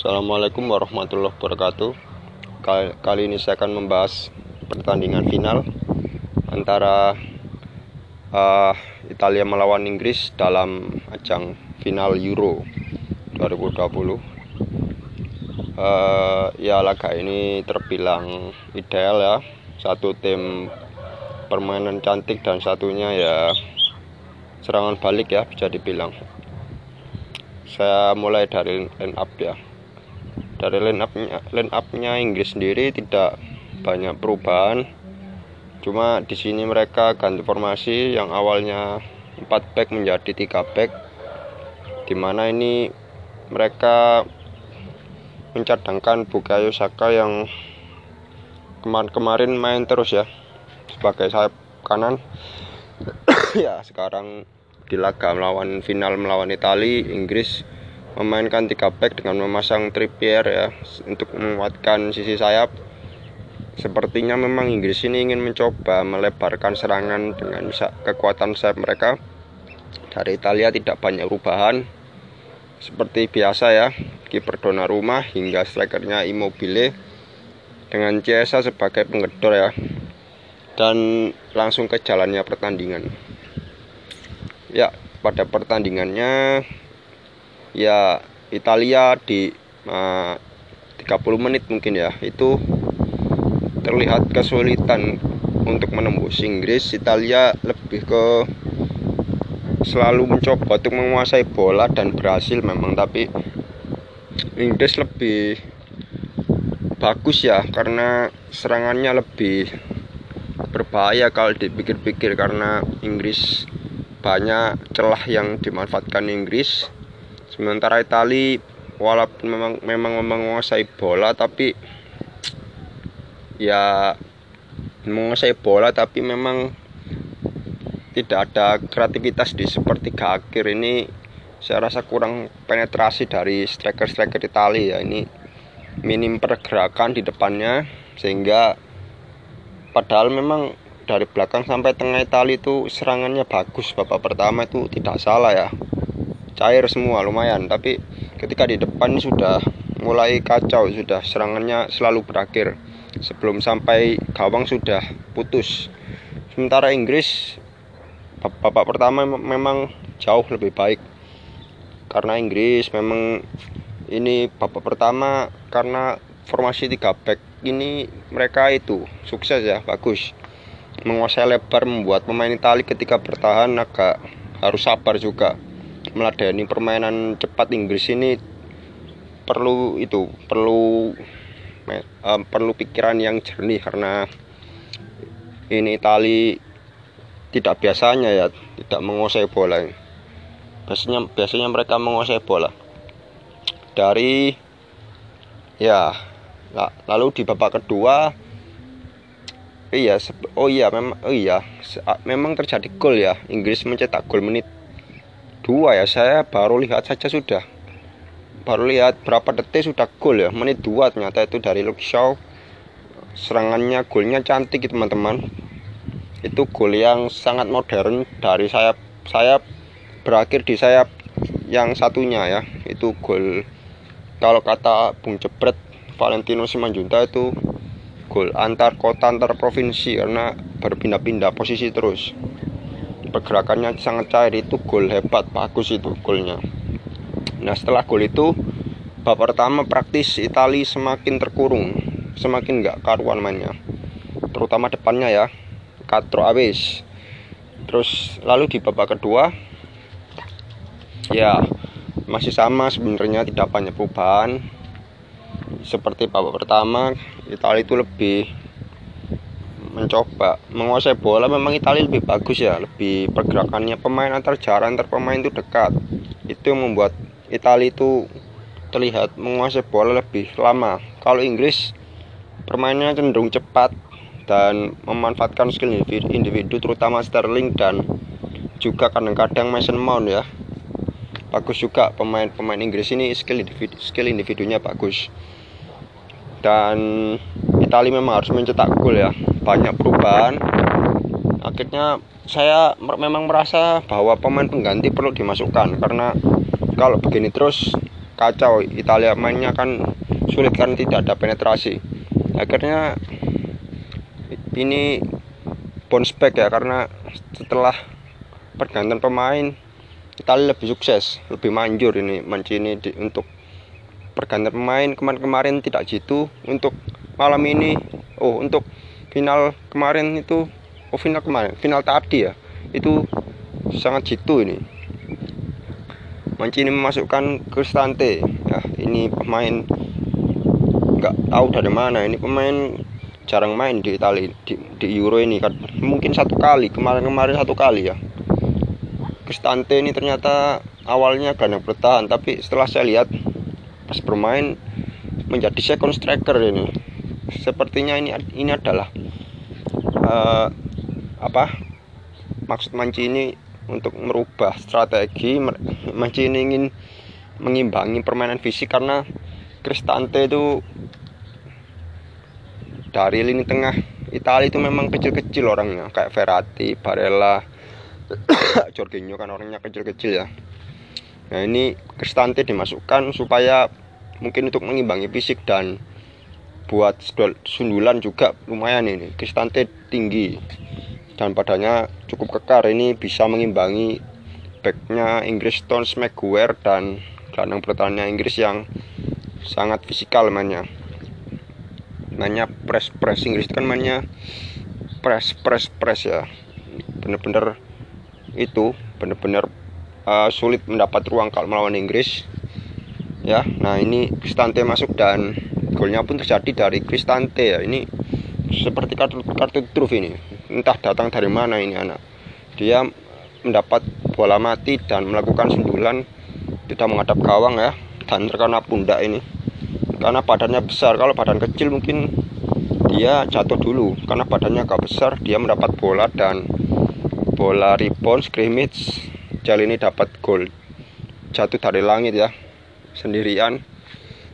Assalamualaikum warahmatullahi wabarakatuh. Kali, ini saya akan membahas pertandingan final Antara uh, Italia melawan Inggris dalam ajang final Euro 2020 uh, Ya laga ini terbilang ideal ya. Satu tim permainan cantik dan satunya ya serangan balik ya bisa dibilang. Saya mulai dari line up ya dari line upnya line upnya Inggris sendiri tidak banyak perubahan. Cuma di sini mereka ganti formasi yang awalnya 4 back menjadi 3 back. Di mana ini mereka mencadangkan Bukayo Saka yang kemarin-kemarin main terus ya sebagai sayap kanan. Ya sekarang di laga melawan final melawan Italia, Inggris memainkan tiga back dengan memasang Trippier ya untuk menguatkan sisi sayap. Sepertinya memang Inggris ini ingin mencoba melebarkan serangan dengan kekuatan sayap mereka. Dari Italia tidak banyak perubahan. Seperti biasa ya, kiper Donnarumma hingga strikernya Immobile dengan Chiesa sebagai penggedor ya. Dan langsung ke jalannya pertandingan ya pada pertandingannya ya Italia di uh, 30 menit mungkin ya. Itu terlihat kesulitan untuk menembus. Inggris Italia lebih ke selalu mencoba untuk menguasai bola dan berhasil memang tapi Inggris lebih bagus ya karena serangannya lebih berbahaya kalau dipikir-pikir karena Inggris banyak celah yang dimanfaatkan Inggris sementara Itali walaupun memang memang menguasai bola tapi ya menguasai bola tapi memang tidak ada kreativitas di sepertiga akhir. Ini saya rasa kurang penetrasi dari striker-striker Itali ya. Ini minim pergerakan di depannya sehingga padahal memang dari belakang sampai tengah Itali itu serangannya bagus. Babak pertama itu tidak salah ya cair semua lumayan. Tapi ketika di depan sudah mulai kacau sudah serangannya selalu berakhir. Sebelum sampai gawang sudah putus. Sementara Inggris babak pertama memang jauh lebih baik. Karena Inggris memang ini babak pertama karena formasi tiga back ini mereka itu sukses ya bagus. Menguasai lebar membuat pemain Italia ketika bertahan agak harus sabar juga meladeni permainan cepat Inggris ini perlu itu perlu uh, perlu pikiran yang jernih karena ini Italia tidak biasanya ya tidak menguasai bola biasanya biasanya mereka menguasai bola dari ya lalu di babak kedua Iya, oh iya memang oh iya, memang terjadi gol ya. Inggris mencetak gol menit dua ya. Saya baru lihat saja sudah. Baru lihat berapa detik sudah gol ya. Menit dua ternyata itu dari Shaw. Serangannya golnya cantik teman-teman. Itu gol yang sangat modern dari sayap sayap berakhir di sayap yang satunya ya. Itu gol kalau kata Bung Jebret Valentino Simanjunta itu gol antar kota antar provinsi karena berpindah-pindah posisi terus pergerakannya sangat cair itu gol hebat bagus itu golnya. Nah setelah gol itu babak pertama praktis Itali semakin terkurung semakin nggak karuan mainnya. Terutama depannya ya Katro Aves. Terus lalu di babak kedua ya masih sama sebenarnya tidak banyak perubahan. Seperti babak pertama Italia itu lebih mencoba. Menguasai bola memang Italia lebih bagus ya lebih pergerakannya pemain antar jarak antar pemain itu dekat. Itu membuat Italia itu terlihat menguasai bola lebih lama. Kalau Inggris permainnya cenderung cepat dan memanfaatkan skill individu, individu terutama Sterling dan juga kadang-kadang Mason Mount ya. Bagus juga pemain-pemain Inggris ini skill individu, skill individunya bagus. Dan Italia memang harus mencetak gol ya banyak perubahan. Akhirnya saya memang merasa bahwa pemain pengganti perlu dimasukkan karena kalau begini terus kacau Italia mainnya kan sulit kan tidak ada penetrasi. Akhirnya ini bounce back ya karena setelah pergantian pemain Italia lebih sukses lebih manjur ini Mancini di, untuk pergantian pemain. Kemarin-kemarin tidak jitu untuk malam ini oh untuk final kemarin itu oh final kemarin final tadi ya itu sangat jitu ini. Mancini memasukkan Cristante. Ya ini pemain nggak tahu dari mana ini pemain jarang main di Italia di, di Euro ini kan. Mungkin satu kali kemarin-kemarin satu kali ya. Cristante ini ternyata awalnya gelandang bertahan tapi setelah saya lihat pas bermain menjadi second striker ini sepertinya ini ini adalah uh, apa maksud Mancini untuk merubah strategi Mancini ingin mengimbangi permainan fisik karena Cristante itu dari lini tengah Italia itu memang kecil-kecil orangnya kayak Verratti, Barella, Jorginho kan orangnya kecil-kecil ya. Nah ini Cristante dimasukkan supaya mungkin untuk mengimbangi fisik dan buat sundulan juga lumayan ini. Cristante tinggi. Dan badannya cukup kekar. Ini bisa mengimbangi backnya Inggris Stones Maguire dan gelandang pertahanannya Inggris yang sangat fisikal mainnya. Mainnya press press Inggris kan mainnya press press press ya. Bener-bener itu bener-bener uh, sulit mendapat ruang kalau melawan Inggris. Ya nah ini Cristante masuk dan golnya pun terjadi dari Cristante ya. Ini seperti kartu kartu truf ini. Entah datang dari mana ini anak. Dia mendapat bola mati dan melakukan sundulan tidak menghadap gawang ya dan terkena pundak ini. Karena badannya besar kalau badan kecil mungkin dia jatuh dulu. Karena badannya agak besar dia mendapat bola dan bola rebound scrimmage Jal ini dapat gol. Jatuh dari langit ya sendirian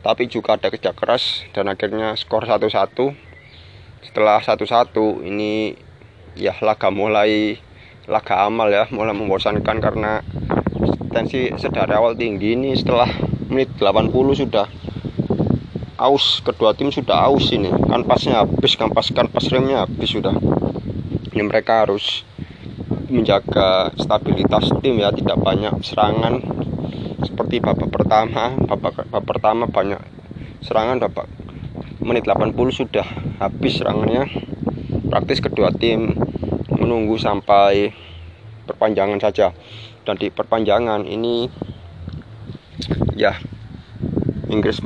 tapi juga ada kerja keras dan akhirnya skor 1-1 setelah 1-1 ini ya laga mulai laga amal ya mulai membosankan karena tensi sedari awal tinggi. Ini setelah menit 80 sudah aus kedua tim sudah aus ini. Kan pasnya habis kan pas kan pas remnya habis sudah. Ini mereka harus menjaga stabilitas tim ya tidak banyak serangan seperti babak pertama babak, babak pertama banyak serangan babak menit 80 sudah habis serangannya. Praktis kedua tim menunggu sampai perpanjangan saja. Dan di perpanjangan ini ya Inggris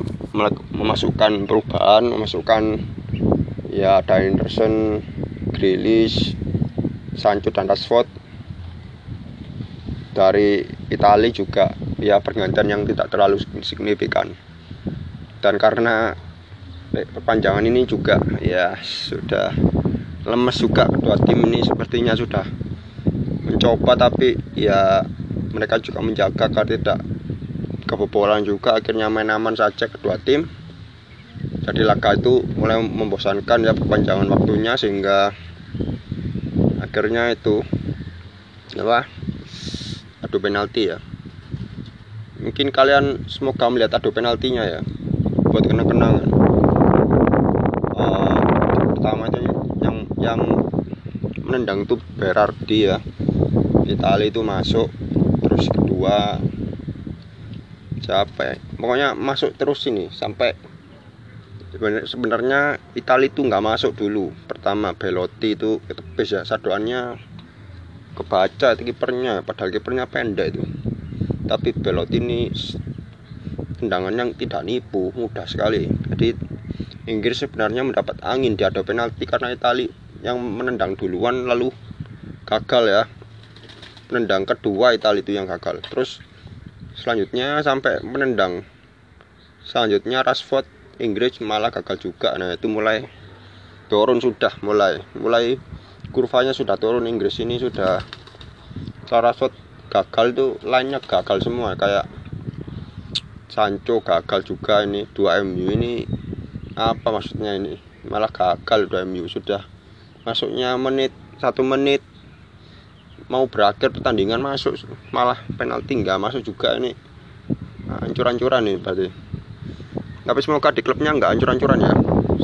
memasukkan perubahan memasukkan ya ada Henderson Grealish Sancho dan Rashford. Dari Italia juga ya pergantian yang tidak terlalu signifikan. Dan karena perpanjangan ini juga ya sudah lemes juga kedua tim ini. Sepertinya sudah mencoba tapi ya mereka juga menjaga agar tidak kebobolan juga. Akhirnya main aman saja kedua tim. Jadi laga itu mulai membosankan ya perpanjangan waktunya sehingga akhirnya itu apa adu penalti ya mungkin kalian semoga melihat adu penaltinya ya buat kenang-kenangan. Uh, pertama itu yang yang menendang itu Berardi ya. Italia itu masuk terus kedua siapa ya? Pokoknya masuk terus ini sampai sebenarnya Italia itu nggak masuk dulu. Pertama Belotti itu ketepis ya sadoannya kebaca itu kipernya padahal kipernya pendek itu tapi Belotti ini tendangan yang tidak nipu mudah sekali. Jadi Inggris sebenarnya mendapat angin di ada penalti karena Italia yang menendang duluan lalu gagal ya. Penendang kedua Italia itu yang gagal. Terus selanjutnya sampai menendang. Selanjutnya Rashford Inggris malah gagal juga. Nah itu mulai turun sudah mulai mulai kurvanya sudah turun. Inggris ini sudah Rashford gagal itu lainnya gagal semua. Kayak Sancho gagal juga ini dua MU ini. Apa maksudnya ini? Malah gagal dua MU sudah. Masuknya menit satu menit. Mau berakhir pertandingan masuk malah penalti nggak masuk juga ini. Nah, hancur-hancuran ini berarti. Tapi semoga di klubnya nggak hancur-hancuran ya.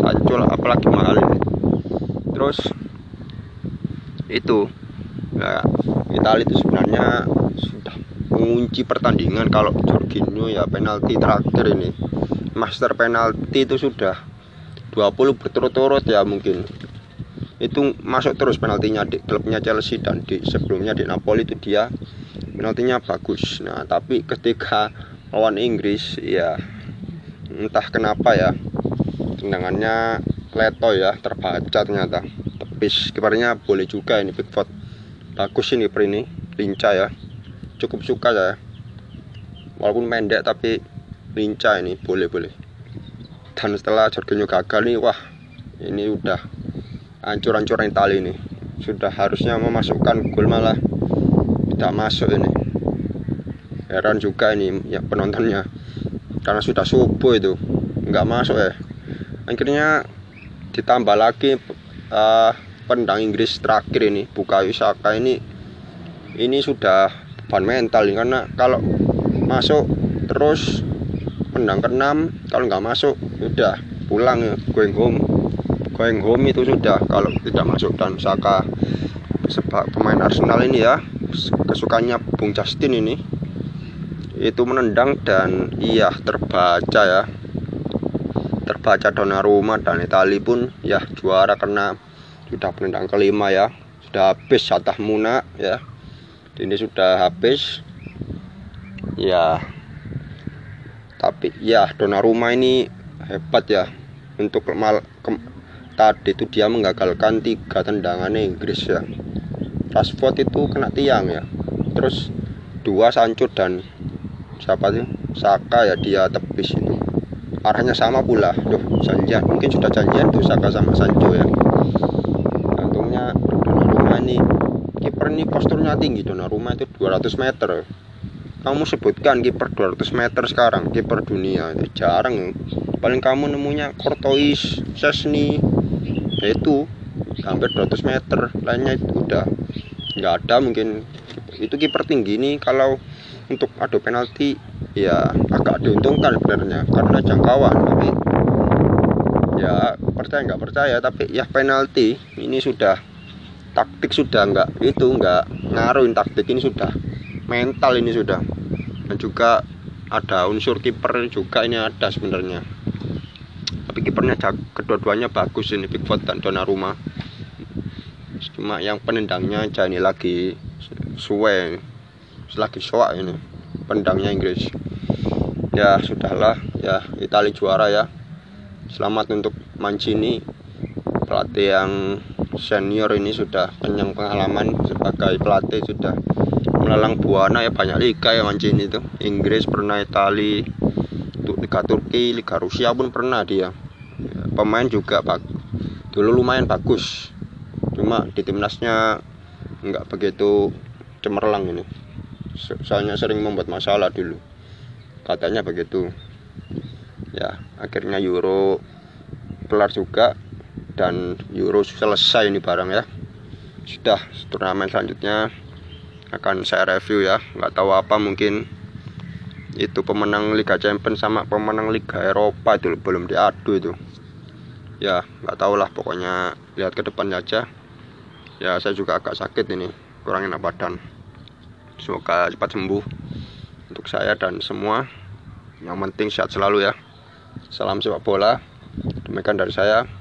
Hancur apalagi mahal ini. Terus itu. Ya Italia itu sebenarnya mengunci pertandingan kalau Jorginho ya penalti terakhir ini. Master penalti itu sudah 20 berturut-turut ya mungkin. Itu masuk terus penaltinya di klubnya Chelsea dan di sebelumnya di Napoli itu dia penaltinya bagus. Nah tapi ketika lawan Inggris ya entah kenapa ya tendangannya leto ya terbaca ternyata. Tepis. Kipernya boleh juga ini Pickford bagus ini per ini lincah ya cukup suka ya walaupun pendek tapi lincah ini boleh boleh. Dan setelah Jorginho gagal nih wah ini udah hancur-hancuran tali ini. Sudah harusnya memasukkan gol malah tidak masuk ini. Heran juga ini ya penontonnya. Karena sudah subuh itu nggak masuk ya. Akhirnya ditambah lagi uh, pendang Inggris terakhir ini Bukayo Saka ini ini sudah beban mental ini karena kalau masuk terus pendang keenam kalau nggak masuk udah pulang ya going home. Going home itu sudah kalau tidak masuk dan Saka sebab pemain Arsenal ini ya kesukaannya Bung Justin ini itu menendang dan iya terbaca ya. Terbaca Donnarumma dan Itali pun ya juara karena sudah penendang kelima ya. Sudah habis jatah Muna ya ini sudah habis. Ya. Tapi ya Donnarumma ini hebat ya. Untuk mal, ke, tadi itu dia menggagalkan tiga tendangan Inggris ya. Rashford itu kena tiang ya. Terus dua Sancho dan siapa sih? Saka ya dia tepis itu. Arahnya sama pula. Duh, janjian. Mungkin sudah janjian tuh Saka sama Sancho ya. Untungnya Donnarumma ini kiper ini posturnya tinggi Donnarumma itu 200 meter. Kamu sebutkan kiper 200 meter sekarang kiper dunia. Itu jarang. Paling kamu nemunya Courtois Sesni. Itu hampir 200 meter. Lainnya itu udah nggak ada mungkin. Itu kiper tinggi nih kalau untuk adu penalti ya agak diuntungkan sebenarnya karena jangkauan. Tapi ya percaya nggak percaya tapi ya penalti ini sudah taktik sudah nggak itu nggak ngaruhin taktik ini sudah. Mental ini sudah. Dan juga ada unsur kiper juga ini ada sebenarnya. Tapi kipernya kedua-duanya bagus ini Pickford dan Donnarumma. Cuma yang penendangnya aja ini lagi suwe lagi soak ini pendangnya Inggris. Ya sudahlah. Ya Italia juara ya. Selamat untuk Mancini pelatih yang senior ini sudah kenyang pengalaman sebagai pelatih sudah melalang buana ya banyak liga ya Mancini itu. Inggris pernah Itali Liga Turki Liga Rusia pun pernah dia. Ya, pemain juga bag dulu lumayan bagus. Cuma di timnasnya nggak begitu cemerlang ini. Soalnya sering membuat masalah dulu. Katanya begitu. Ya akhirnya Euro kelar juga dan Euro selesai ini barang ya. Sudah turnamen selanjutnya. Akan saya review ya. Nggak tahu apa mungkin itu pemenang Liga Champions sama pemenang Liga Eropa itu belum diadu itu. Ya nggak tahu lah pokoknya lihat ke depan aja. Ya saya juga agak sakit ini kurang enak badan semoga cepat sembuh untuk saya dan semua. Yang penting sehat selalu ya. Salam sepak bola demikian dari saya